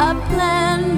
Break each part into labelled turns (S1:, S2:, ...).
S1: a
S2: plan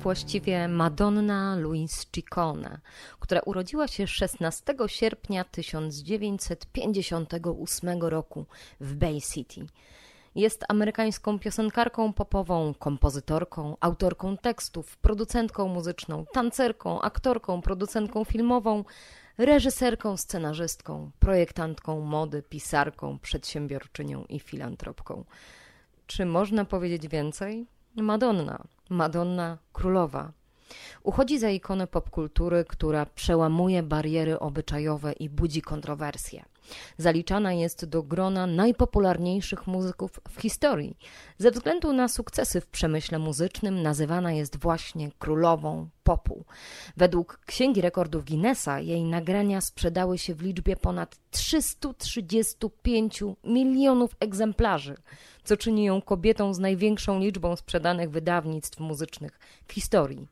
S2: właściwie Madonna Louise Ciccone, która urodziła się 16 sierpnia 1958 roku w Bay City. Jest amerykańską piosenkarką popową, kompozytorką, autorką tekstów, producentką muzyczną, tancerką, aktorką, producentką filmową, reżyserką, scenarzystką, projektantką mody, pisarką, przedsiębiorczynią i filantropką. Czy można powiedzieć więcej? Madonna Madonna Królowa. Uchodzi za ikonę popkultury, która przełamuje bariery obyczajowe i budzi kontrowersje. Zaliczana jest do grona najpopularniejszych muzyków w historii. Ze względu na sukcesy w przemyśle muzycznym nazywana jest właśnie królową popu. Według Księgi Rekordów Guinnessa jej nagrania sprzedały się w liczbie ponad 335 milionów egzemplarzy co czyni ją kobietą z największą liczbą sprzedanych wydawnictw muzycznych w historii.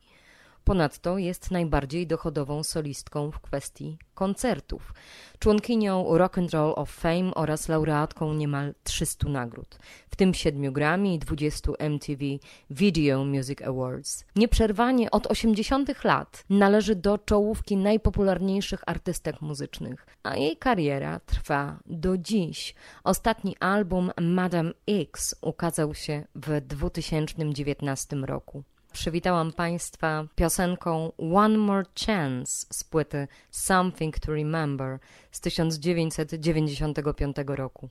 S3: Ponadto jest najbardziej dochodową solistką w kwestii koncertów, członkinią Rock and Roll of Fame oraz laureatką niemal 300 nagród, w tym 7 Grammy i 20 MTV Video Music Awards. Nieprzerwanie od 80 lat należy do czołówki najpopularniejszych artystek muzycznych, a jej kariera trwa do dziś. Ostatni album Madame X ukazał się w 2019 roku. Przywitałam Państwa piosenką One More Chance z płyty Something to Remember z 1995 roku.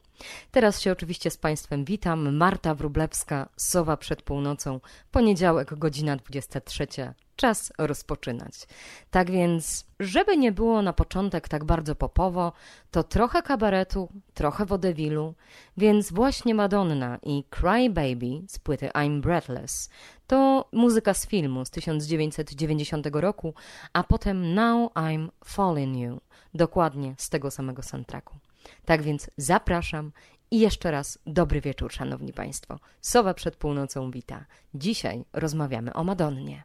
S3: Teraz się oczywiście z Państwem witam. Marta Wrublewska, Sowa przed północą, poniedziałek, godzina 23 czas rozpoczynać. Tak więc, żeby nie było na początek tak bardzo popowo, to trochę kabaretu, trochę wodewilu, więc właśnie Madonna i Cry Baby z płyty I'm Breathless to muzyka z filmu z 1990 roku, a potem Now I'm Falling You, dokładnie z tego samego soundtracku. Tak więc zapraszam i jeszcze raz dobry wieczór, szanowni państwo. Sowa przed północą wita. Dzisiaj rozmawiamy o Madonnie.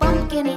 S4: Bumpkin.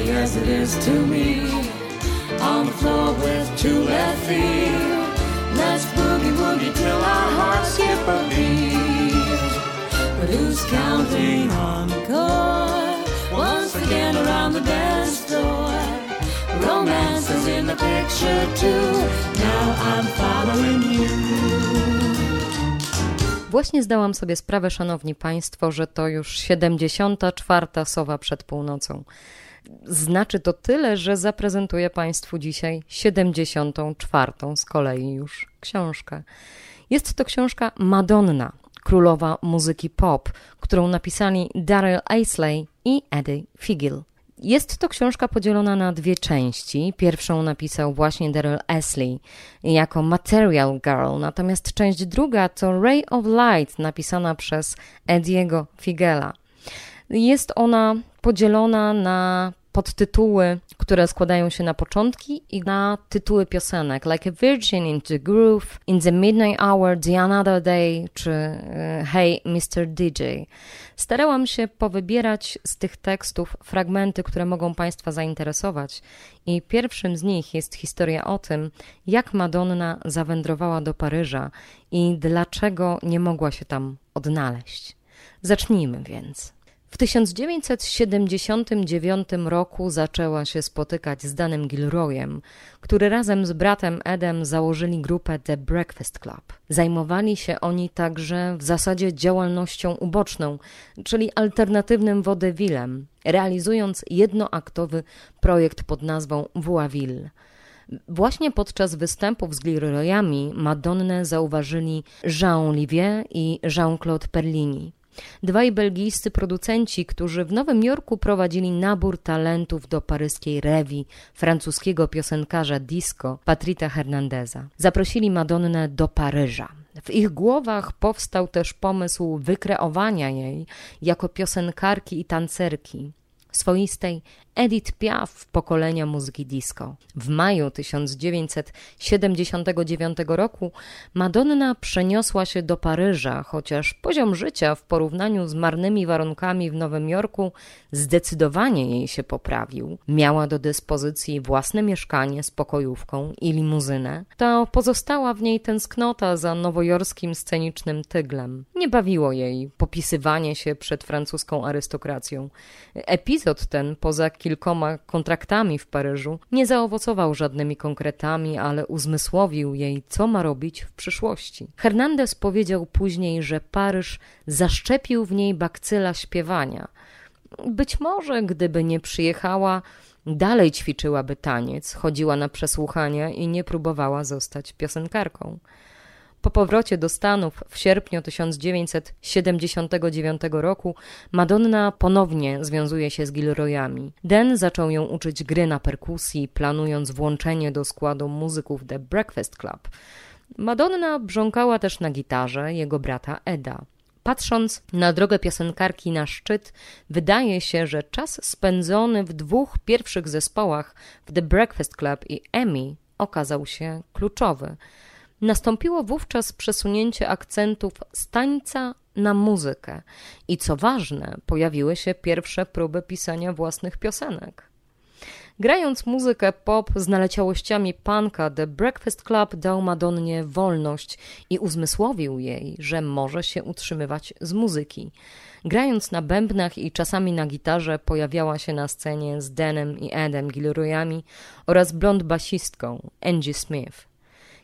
S5: Unlikely as it is to me.
S6: On the floor with two left feet.
S5: Let's boogie till our hearts skip a beat. But who's counting encore?
S6: Once again around the dance floor.
S5: Romance is in the picture too.
S6: Now I'm following you.
S3: Właśnie zdałam sobie sprawę, szanowni państwo, że to już 74. sowa przed północą. Znaczy to tyle, że zaprezentuję państwu dzisiaj 74. z kolei już książkę. Jest to książka Madonna, królowa muzyki pop, którą napisali Daryl Aisley i Eddie Figel. Jest to książka podzielona na dwie części. Pierwszą napisał właśnie Daryl Astley jako Material Girl, natomiast część druga to Ray of Light, napisana przez Ediego Figela. Jest ona podzielona na podtytuły, które składają się na początki i na tytuły piosenek, like a Virgin into Groove, In the Midnight Hour, The Another Day, czy e, Hey Mr. DJ. Starałam się powybierać z tych tekstów fragmenty, które mogą Państwa zainteresować i pierwszym z nich jest historia o tym, jak Madonna zawędrowała do Paryża i dlaczego nie mogła się tam odnaleźć. Zacznijmy więc. W 1979 roku zaczęła się spotykać z Danem Gilroyem, który razem z bratem Edem założyli grupę The Breakfast Club. Zajmowali się oni także w zasadzie działalnością uboczną, czyli alternatywnym wodewilem, realizując jednoaktowy projekt pod nazwą Vuaville. Właśnie podczas występów z Gilroyami Madonnę zauważyli Jean Olivier i Jean-Claude Perlini. Dwaj belgijscy producenci, którzy w Nowym Jorku prowadzili nabór talentów do paryskiej rewi francuskiego piosenkarza disco Patrita Hernandeza. Zaprosili Madonnę do Paryża. W ich głowach powstał też pomysł wykreowania jej jako piosenkarki i tancerki, swoistej Edith Piaf pokolenia muzyki disco. W maju 1979 roku Madonna przeniosła się do Paryża, chociaż poziom życia w porównaniu z marnymi warunkami w Nowym Jorku zdecydowanie jej się poprawił. Miała do dyspozycji własne mieszkanie z pokojówką i limuzynę, to pozostała w niej tęsknota za nowojorskim scenicznym tyglem. Nie bawiło jej popisywanie się przed francuską arystokracją. Epizod ten, poza kilkoma kontraktami w Paryżu, nie zaowocował żadnymi konkretami, ale uzmysłowił jej, co ma robić w przyszłości. Hernandez powiedział później, że Paryż zaszczepił w niej bakcyla śpiewania. Być może, gdyby nie przyjechała, dalej ćwiczyłaby taniec, chodziła na przesłuchania i nie próbowała zostać piosenkarką. Po powrocie do Stanów w sierpniu 1979 roku Madonna ponownie związuje się z Gilroyami. Den zaczął ją uczyć gry na perkusji, planując włączenie do składu muzyków The Breakfast Club. Madonna brząkała też na gitarze jego brata Eda. Patrząc na drogę piosenkarki na szczyt, wydaje się, że czas spędzony w dwóch pierwszych zespołach w The Breakfast Club i Emmy okazał się kluczowy. Nastąpiło wówczas przesunięcie akcentów z tańca na muzykę i co ważne, pojawiły się pierwsze próby pisania własnych piosenek. Grając muzykę pop z naleciałościami punka, The Breakfast Club dał Madonnie wolność i uzmysłowił jej, że może się utrzymywać z muzyki. Grając na bębnach i czasami na gitarze pojawiała się na scenie z Denem i Edem Gilroyami oraz blond basistką Angie Smith.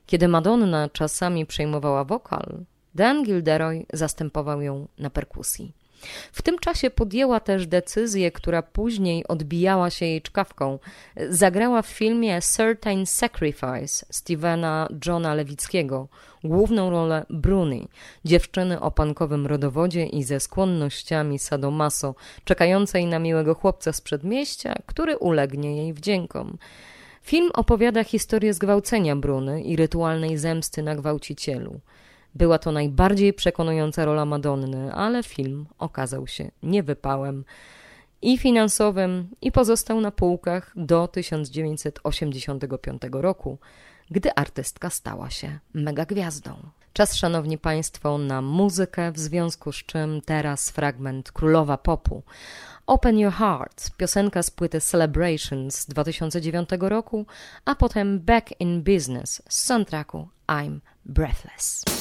S3: Kiedy Madonna czasami przejmowała wokal, Dan Gilderoy zastępował ją na perkusji. W tym czasie podjęła też decyzję, która później odbijała się jej czkawką. Zagrała w filmie Certain Sacrifice Stevena Johna Lewickiego główną rolę Bruni, dziewczyny o pankowym rodowodzie i ze skłonnościami sadomaso, czekającej na miłego chłopca z przedmieścia, który ulegnie jej wdziękom. Film opowiada historię zgwałcenia Bruny i rytualnej zemsty na gwałcicielu. Była to najbardziej przekonująca rola Madonny, ale film okazał się niewypałem i finansowym, i pozostał na półkach do 1985 roku, gdy artystka stała się megagwiazdą. Czas, szanowni państwo, na muzykę, w związku z czym teraz fragment Królowa Popu. Open Your Heart, piosenka z płyty Celebrations z 2009 roku, a potem Back in Business z soundtracku I'm Breathless.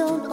S2: Don't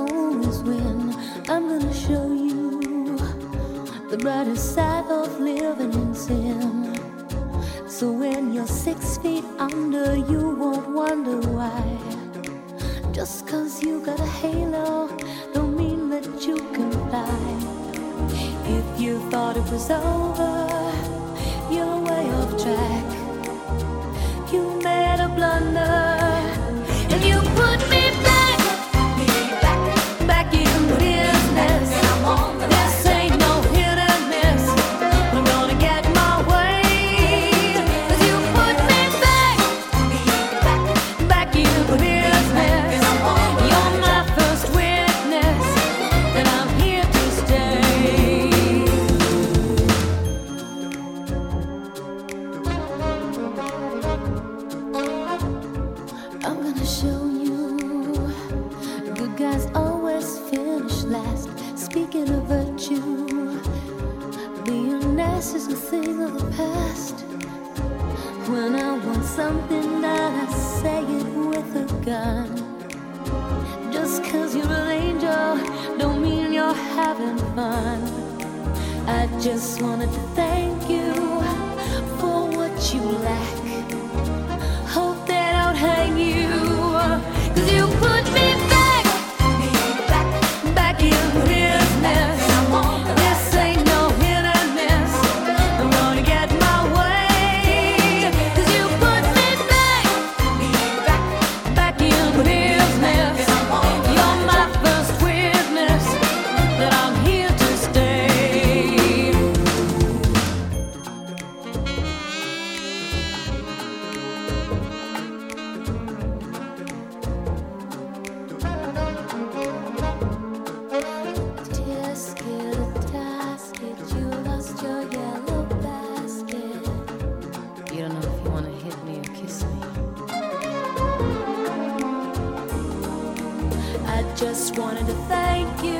S2: wanted to thank you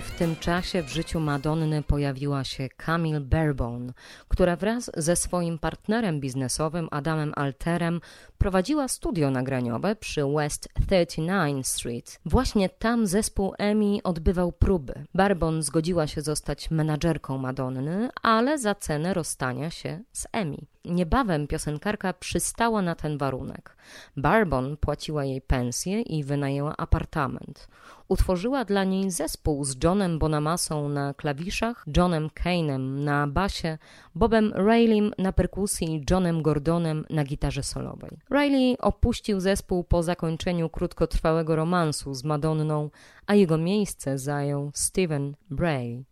S3: w tym czasie w życiu Madonny pojawiła się Camille Barebone, która wraz ze swoim partnerem biznesowym Adamem Alterem prowadziła studio nagraniowe przy West 39 Street. Właśnie tam zespół EMI odbywał próby. Barebone zgodziła się zostać menadżerką Madonny, ale za cenę rozstania się z EMI. Niebawem piosenkarka przystała na ten warunek. Barbon płaciła jej pensję i wynajęła apartament. Utworzyła dla niej zespół z Johnem Bonamasą na klawiszach, Johnem Kane'em na basie, Bobem Rayleym na perkusji i Johnem Gordonem na gitarze solowej. Riley opuścił zespół po zakończeniu krótkotrwałego romansu z Madonną, a jego miejsce zajął Steven Bray.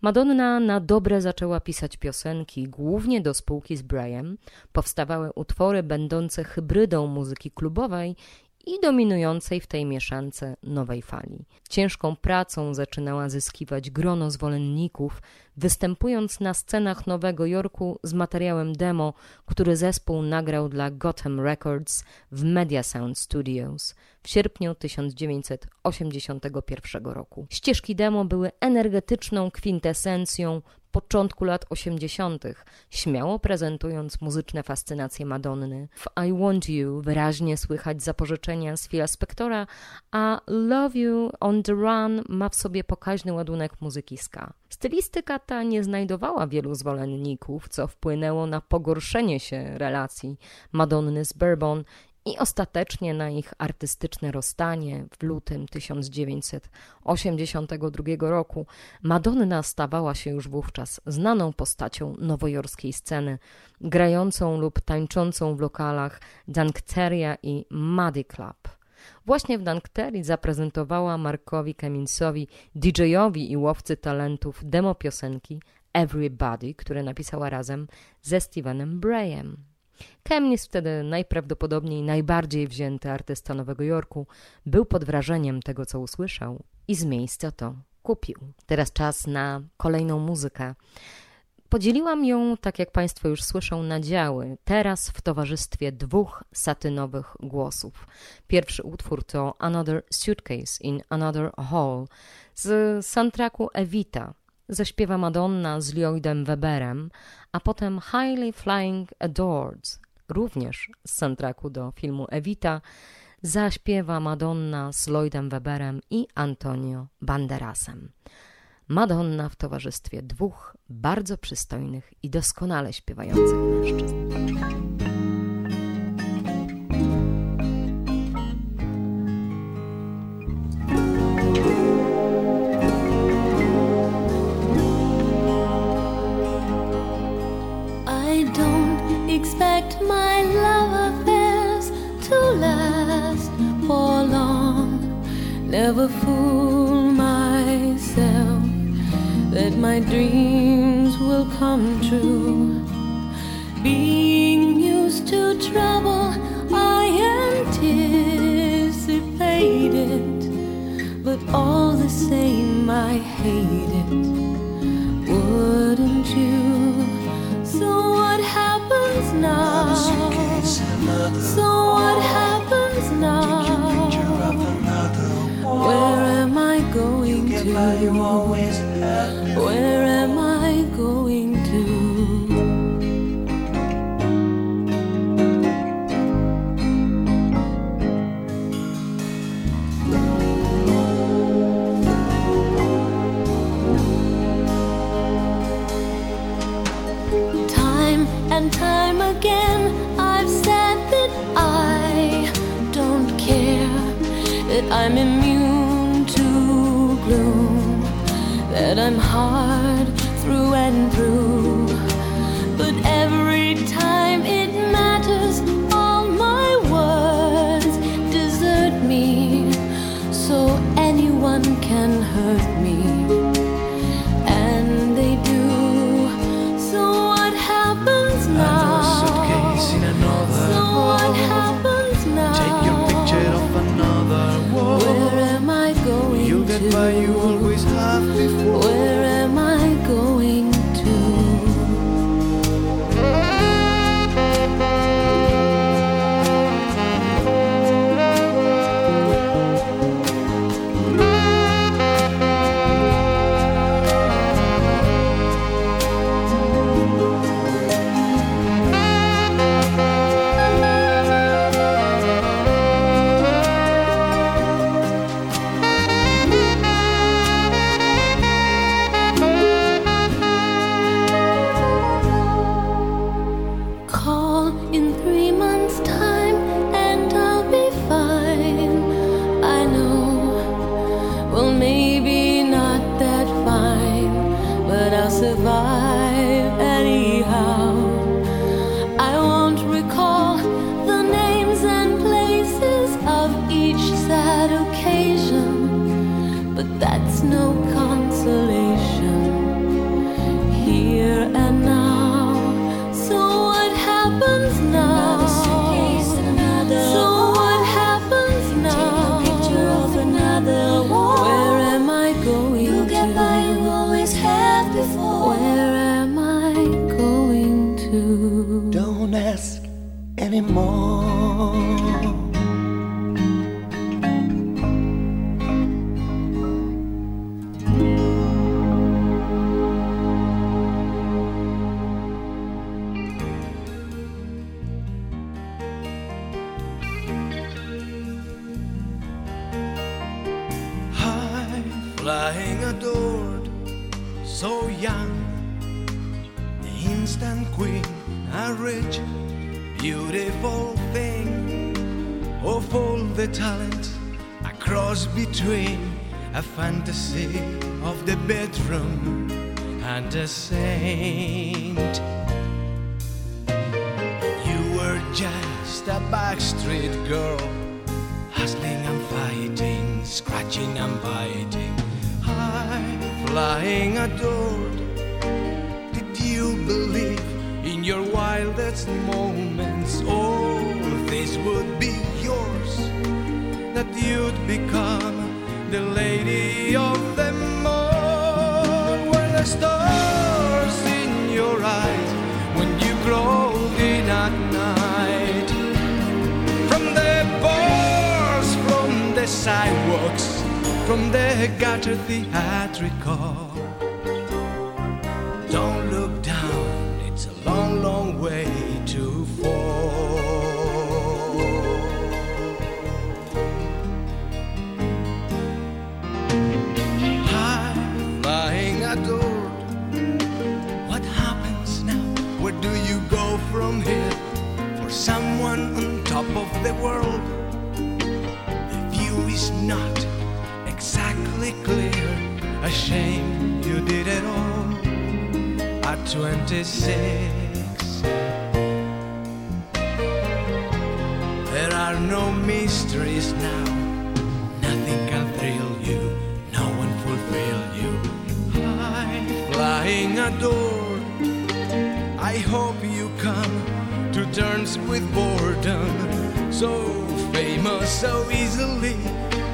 S3: Madonna na dobre zaczęła pisać piosenki, głównie do spółki z Brayem. Powstawały utwory będące hybrydą muzyki klubowej i dominującej w tej mieszance nowej fali. Ciężką pracą zaczynała zyskiwać grono zwolenników, występując na scenach Nowego Jorku z materiałem demo, który zespół nagrał dla Gotham Records w Media Sound Studios w sierpniu 1981 roku. Ścieżki demo były energetyczną kwintesencją początku lat 80., śmiało prezentując muzyczne fascynacje Madonny. W I Want You wyraźnie słychać zapożyczenia z Phila Spectora, a Love You on the Run ma w sobie pokaźny ładunek muzyki ska. Stylistyka ta nie znajdowała wielu zwolenników, co wpłynęło na pogorszenie się relacji Madonny z Bourbon i ostatecznie na ich artystyczne rozstanie w lutym 1982 roku Madonna stawała się już wówczas znaną postacią nowojorskiej sceny, grającą lub tańczącą w lokalach Dankteria i Muddy Club. Właśnie w Dankterii zaprezentowała Markowi Kaminsowi, DJ-owi i łowcy talentów demo piosenki Everybody, które napisała razem ze Stevenem Brayem. Chemnis wtedy najprawdopodobniej najbardziej wzięty artysta Nowego Jorku był pod wrażeniem tego, co usłyszał i z miejsca to kupił. Teraz czas na kolejną muzykę. Podzieliłam ją, tak jak Państwo już słyszą, na działy. Teraz w towarzystwie dwóch satynowych głosów. Pierwszy utwór to Another Suitcase in Another Hall z soundtracku Evita. Zaśpiewa Madonna z Lloydem Weberem, a potem Highly Flying Adored, również z soundtracku do filmu Evita, zaśpiewa Madonna z Lloydem Weberem i Antonio Banderasem. Madonna w towarzystwie dwóch bardzo przystojnych i doskonale śpiewających mężczyzn.
S2: Expect my love affairs to last for long. Never fool myself that my dreams will come true. Being used to trouble, I anticipate it, but all the same, I hate happens now? So what happens now? Where am I going to? Where am I I'm hard through and through.
S7: Flying adored. Did you believe in your wildest moments all this would be yours? That you'd become the lady of them all? Were the stars in your eyes when you crawled in at night? From the bars, from the sidewalks, from the gutter theatrical. The world, the view is not exactly clear. A shame you did it all at 26. There are no mysteries now. Nothing can thrill you. No one fulfill you. High flying adored. I hope you come to terms with boredom. So famous so easily,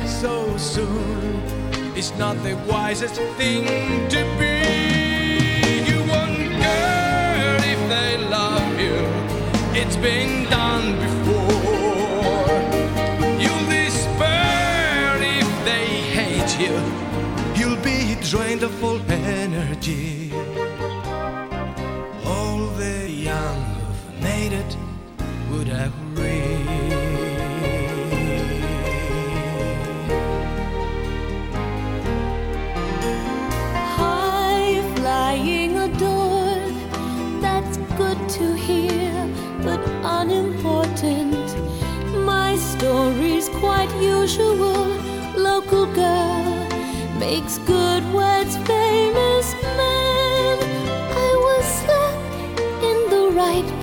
S7: so soon. It's not the wisest thing to be. You won't care if they love you. It's been done before. You'll despair if they hate you. You'll be drained of all energy.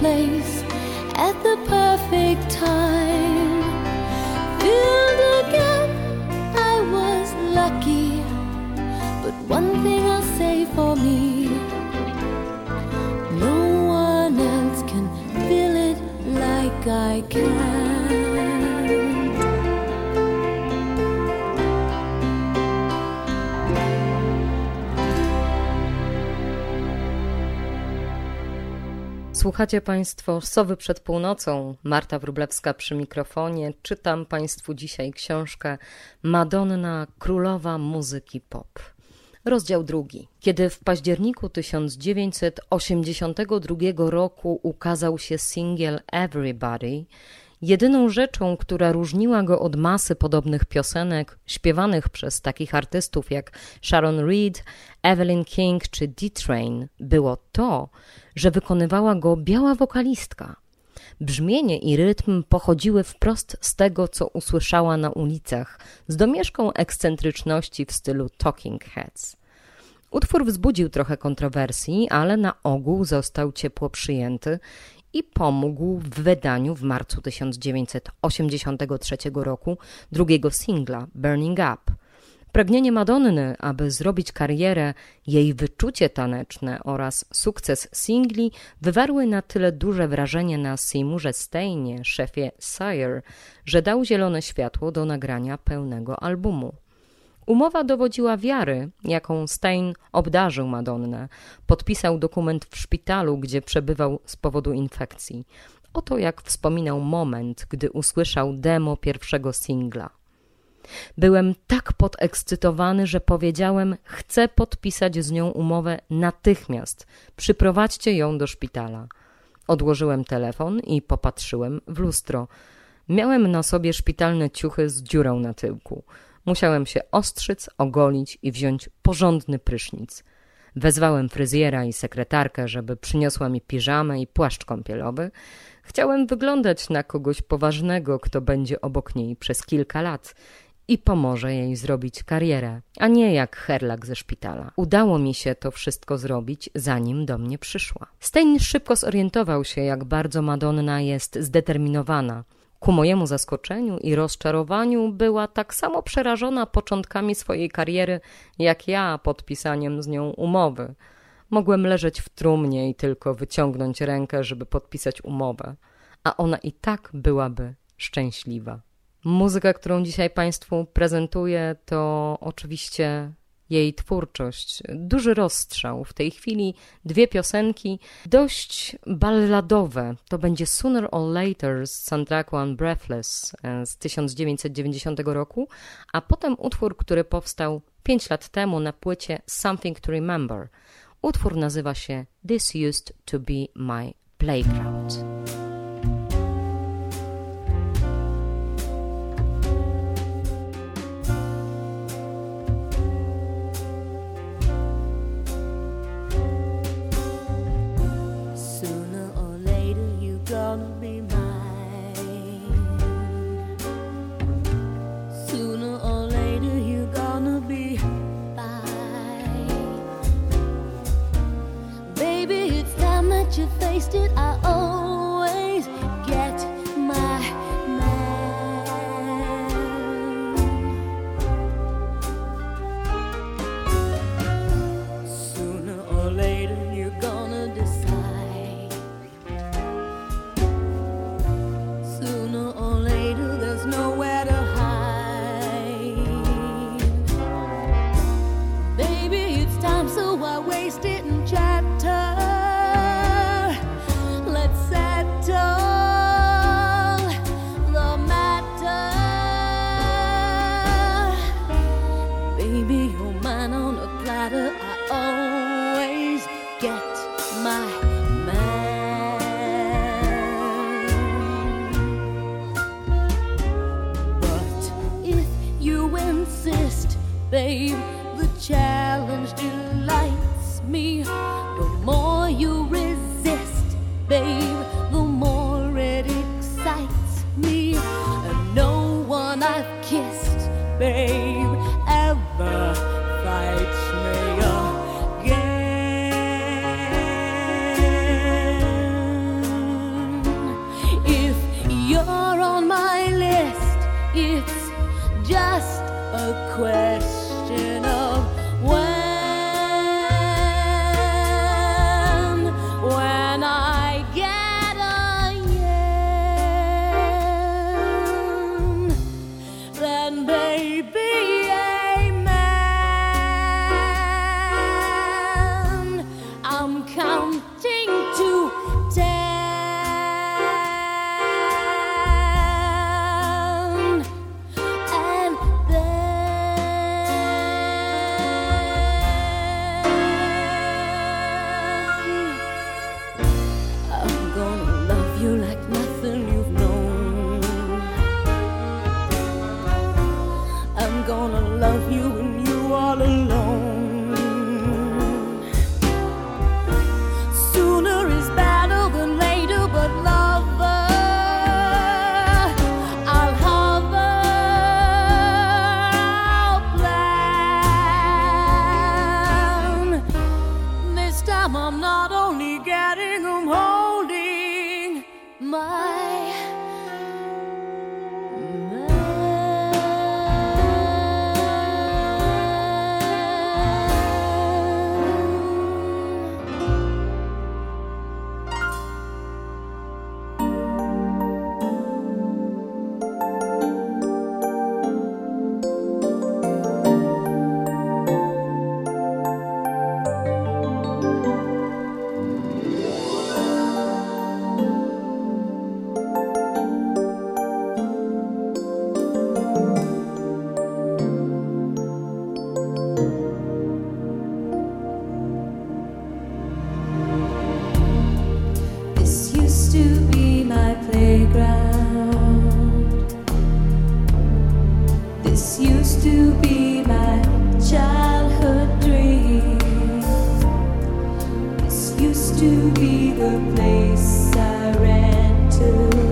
S2: Place at the perfect
S3: Słuchacie Państwo Sowy przed północą. Marta Wróblewska przy mikrofonie. Czytam Państwu dzisiaj książkę Madonna, królowa muzyki pop. Rozdział drugi. Kiedy w październiku 1982 roku ukazał się singiel Everybody, jedyną rzeczą, która różniła go od masy podobnych piosenek śpiewanych przez takich artystów jak Sharon Reed, Evelyn King czy D-Train, było to, że wykonywała go biała wokalistka. Brzmienie i rytm pochodziły wprost z tego, co usłyszała na ulicach, z domieszką ekscentryczności w stylu Talking Heads. Utwór wzbudził trochę kontrowersji, ale na ogół został ciepło przyjęty i pomógł w wydaniu w marcu 1983 roku drugiego singla Burning Up. Pragnienie Madonny, aby zrobić karierę, jej wyczucie taneczne oraz sukces singli wywarły na tyle duże wrażenie na Seymourze Steinie, szefie Sire, że dał zielone światło do nagrania pełnego albumu. Umowa dowodziła wiary, jaką Stein obdarzył Madonnę. Podpisał dokument w szpitalu, gdzie przebywał z powodu infekcji. Oto jak wspominał moment, gdy usłyszał demo pierwszego singla. Byłem tak podekscytowany, że powiedziałem: Chcę podpisać z nią umowę natychmiast. Przyprowadźcie ją do szpitala. Odłożyłem telefon i popatrzyłem w lustro. Miałem na sobie szpitalne ciuchy z dziurą na tyłku.
S2: Musiałem się ostrzyc, ogolić i wziąć porządny prysznic. Wezwałem fryzjera i sekretarkę, żeby przyniosła mi piżamę i płaszcz kąpielowy. Chciałem wyglądać na kogoś poważnego, kto będzie obok niej przez kilka lat i pomoże jej zrobić karierę, a nie jak herlak ze szpitala. Udało mi się to wszystko zrobić, zanim do mnie przyszła. Stein szybko zorientował się, jak bardzo Madonna jest zdeterminowana. Ku mojemu zaskoczeniu i rozczarowaniu była tak samo przerażona początkami swojej kariery, jak ja podpisaniem z nią umowy. Mogłem leżeć w trumnie i tylko wyciągnąć rękę, żeby podpisać umowę, a ona i tak byłaby szczęśliwa. Muzyka, którą dzisiaj Państwu prezentuję, to oczywiście jej twórczość. Duży rozstrzał. W tej chwili dwie piosenki, dość balladowe. To będzie Sooner or Later z soundtracku Unbreathless e, z 1990 roku, a potem utwór, który powstał pięć lat temu na płycie Something to Remember. Utwór nazywa się This Used to Be My Playground. used to be the place I ran to.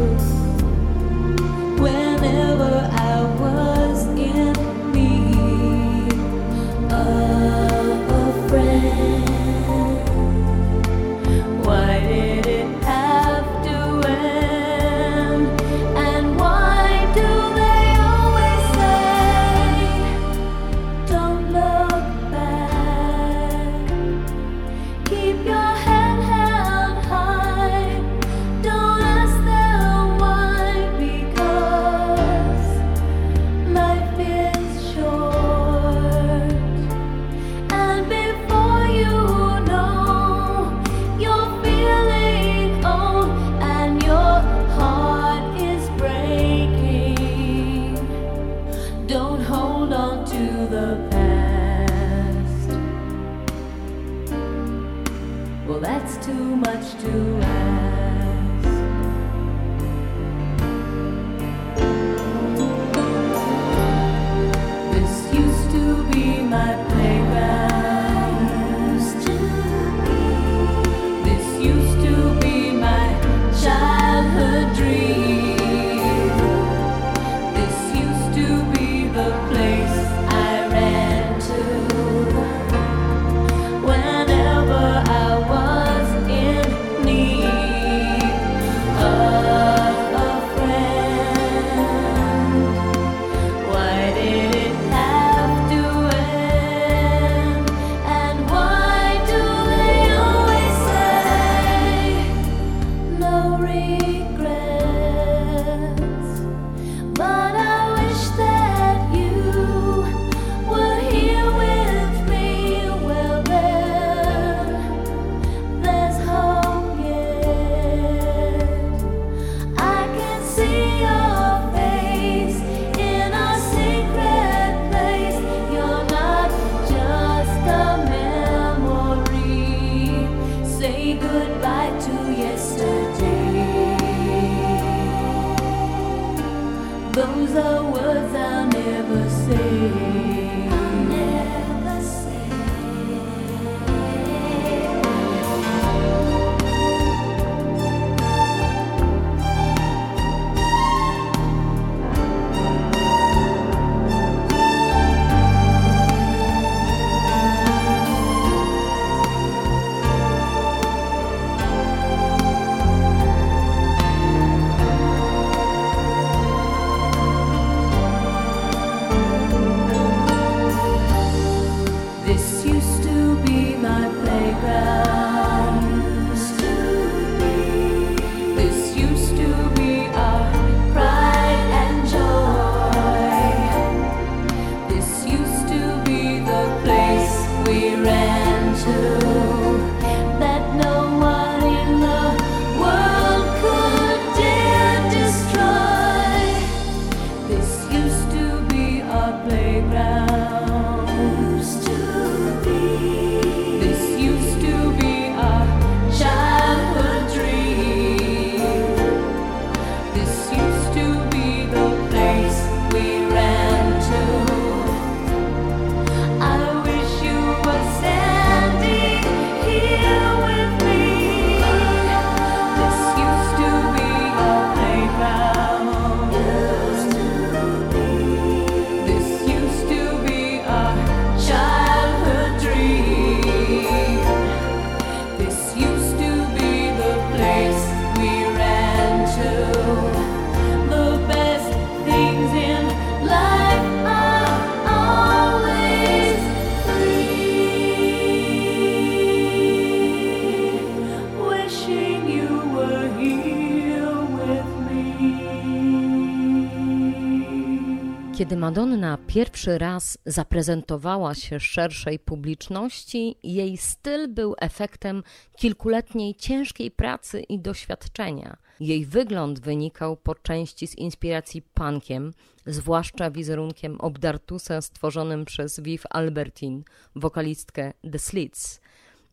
S3: Madonna pierwszy raz zaprezentowała się szerszej publiczności, jej styl był efektem kilkuletniej ciężkiej pracy i doświadczenia. Jej wygląd wynikał po części z inspiracji punkiem, zwłaszcza wizerunkiem obdartusa stworzonym przez Viv Albertin, wokalistkę The Slits.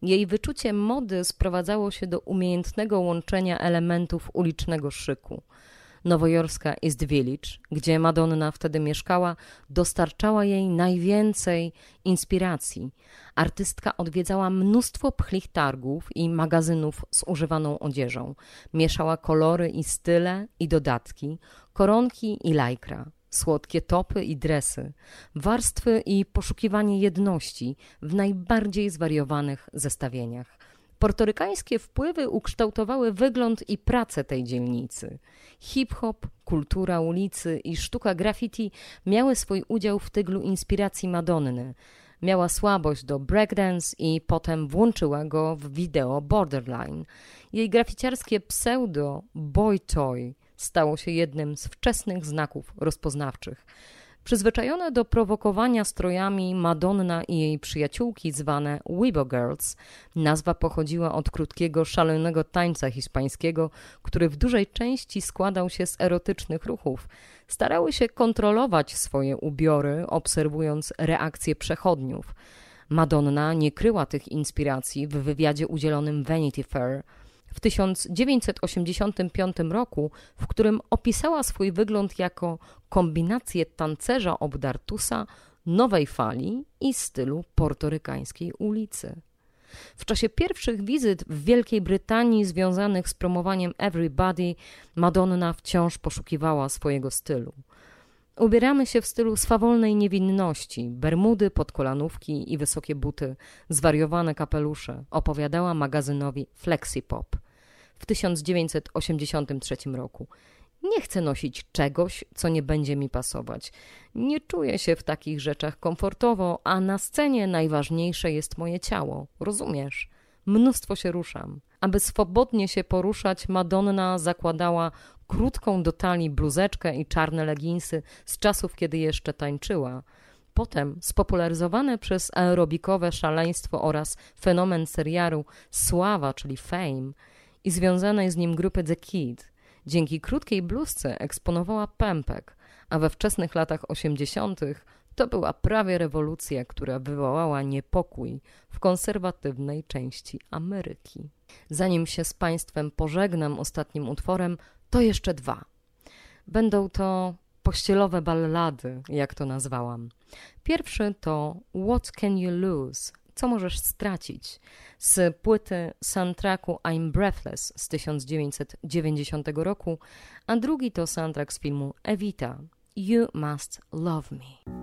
S3: Jej wyczucie mody sprowadzało się do umiejętnego łączenia elementów ulicznego szyku – Nowojorska East Village, gdzie Madonna wtedy mieszkała, dostarczała jej najwięcej inspiracji. Artystka odwiedzała mnóstwo pchlich targów i magazynów z używaną odzieżą. Mieszała kolory i style i dodatki, koronki i lajkra, słodkie topy i dresy, warstwy i poszukiwanie jedności w najbardziej zwariowanych zestawieniach. Portorykańskie wpływy ukształtowały wygląd i pracę tej dzielnicy. Hip-hop, kultura ulicy i sztuka graffiti miały swój udział w tyglu inspiracji Madonny. Miała słabość do breakdance i potem włączyła go w wideo Borderline. Jej graficiarskie pseudo Boy Toy stało się jednym z wczesnych znaków rozpoznawczych. Przyzwyczajone do prowokowania strojami Madonna i jej przyjaciółki zwane Weibo Girls, nazwa pochodziła od krótkiego, szalonego tańca hiszpańskiego, który w dużej części składał się z erotycznych ruchów. Starały się kontrolować swoje ubiory, obserwując reakcje przechodniów. Madonna nie kryła tych inspiracji w wywiadzie udzielonym Vanity Fair – w 1985 roku, w którym opisała swój wygląd jako kombinację tancerza obdartusa, nowej fali i stylu portorykańskiej ulicy. W czasie pierwszych wizyt w Wielkiej Brytanii związanych z promowaniem Everybody, Madonna wciąż poszukiwała swojego stylu. Ubieramy się w stylu swawolnej niewinności, bermudy, podkolanówki i wysokie buty, zwariowane kapelusze, opowiadała magazynowi Flexipop w 1983 roku. Nie chcę nosić czegoś, co nie będzie mi pasować. Nie czuję się w takich rzeczach komfortowo, a na scenie najważniejsze jest moje ciało. Rozumiesz? Mnóstwo się ruszam. Aby swobodnie się poruszać, Madonna zakładała krótką do talii bluzeczkę i czarne leginsy z czasów, kiedy jeszcze tańczyła. Potem spopularyzowane przez aerobikowe szaleństwo oraz fenomen serialu Sława, czyli Fame i związanej z nim grupy The Kid, dzięki krótkiej bluzce eksponowała pępek, a we wczesnych latach osiemdziesiątych to była prawie rewolucja, która wywołała niepokój w konserwatywnej części Ameryki. Zanim się z Państwem pożegnam ostatnim utworem, to jeszcze dwa. Będą to pościelowe ballady, jak to nazwałam. Pierwszy to What Can You Lose? Co możesz stracić? Z płyty soundtracku I'm Breathless z 1990 roku, a drugi to soundtrack z filmu Evita You Must Love Me.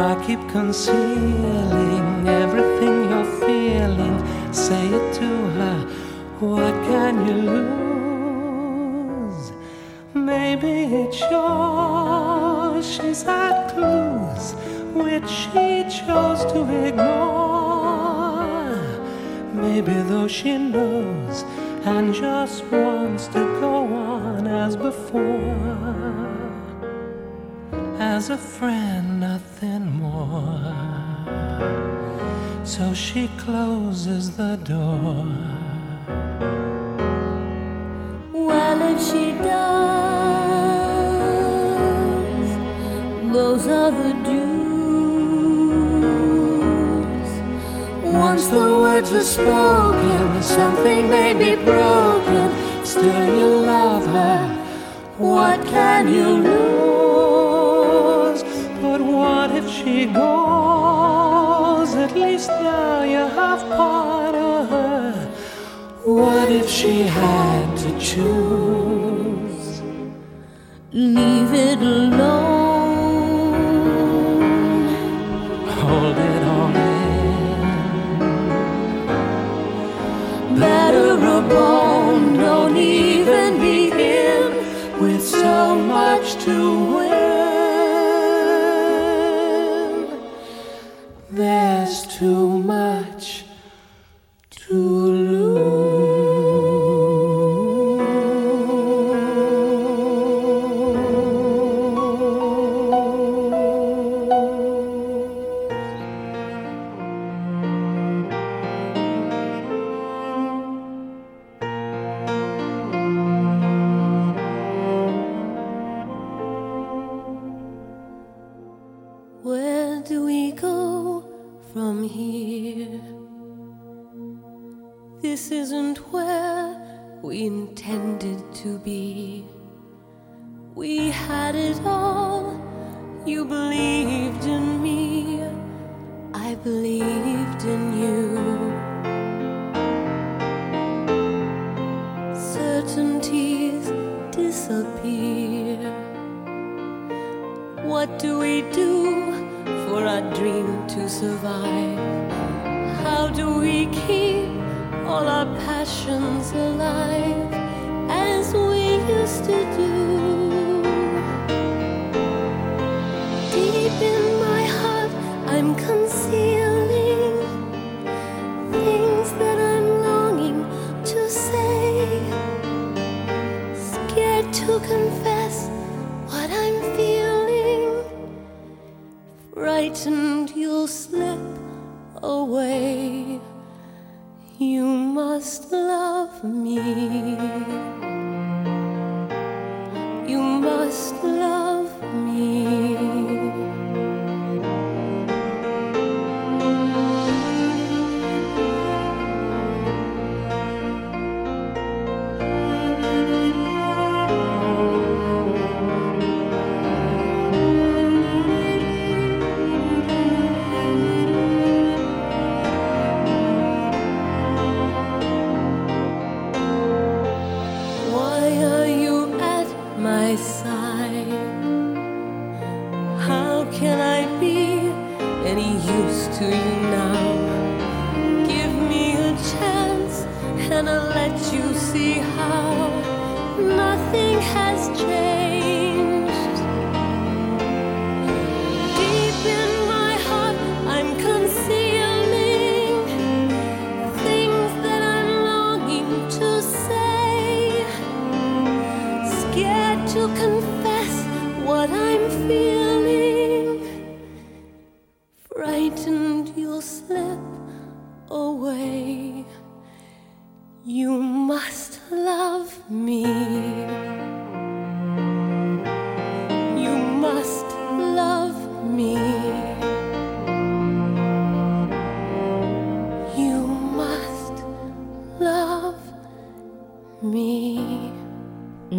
S7: Why keep concealing everything you're feeling? Say it to her. What can you lose? Maybe it's yours. She's had clues which she chose to ignore. Maybe though she knows and just wants to go on as before, as a friend, nothing more. So she closes the door.
S2: Well, if she does, those are the dues. Once the words are spoken, something may be broken. Still, you love her. What can you lose?
S7: She goes? At least now you have part of her. What if she had to choose?
S2: Leave it alone.
S7: Hold it all in.
S2: Better a bone, don't even begin with so much to win.
S7: To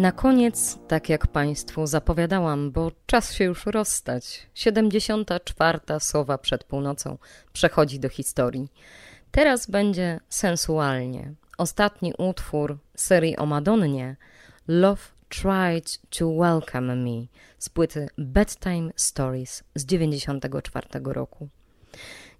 S3: Na koniec, tak jak Państwu zapowiadałam, bo czas się już rozstać, 74. sowa przed północą przechodzi do historii. Teraz będzie sensualnie. Ostatni utwór serii o Madonnie, Love Tried to Welcome Me, z płyty Bedtime Stories z 94 roku.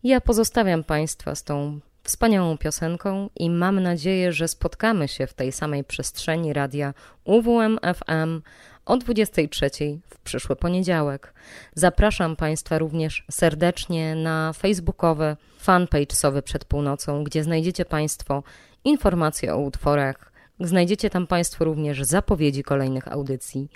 S3: Ja pozostawiam Państwa z tą wspaniałą piosenką i mam nadzieję, że spotkamy się w tej samej przestrzeni radia UWM FM o 23 w przyszły poniedziałek. Zapraszam Państwa również serdecznie na facebookowe fanpage Sowy przed północą, gdzie znajdziecie Państwo informacje o utworach, znajdziecie tam Państwo również zapowiedzi kolejnych audycji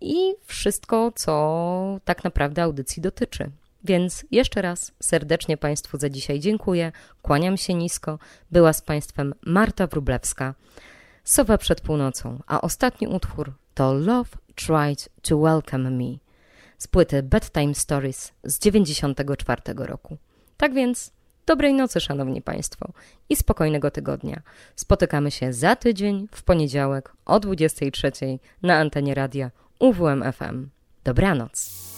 S3: i wszystko, co tak naprawdę audycji dotyczy. Więc jeszcze raz serdecznie Państwu za dzisiaj dziękuję, kłaniam się nisko. Była z Państwem Marta Wrublewska. Sowa przed północą, a ostatni utwór to Love Tried to Welcome Me z płyty Bedtime Stories z 94 roku. Tak więc dobrej nocy, Szanowni Państwo, i spokojnego tygodnia. Spotykamy się za tydzień w poniedziałek o 23 na antenie radia UWM FM. Dobranoc.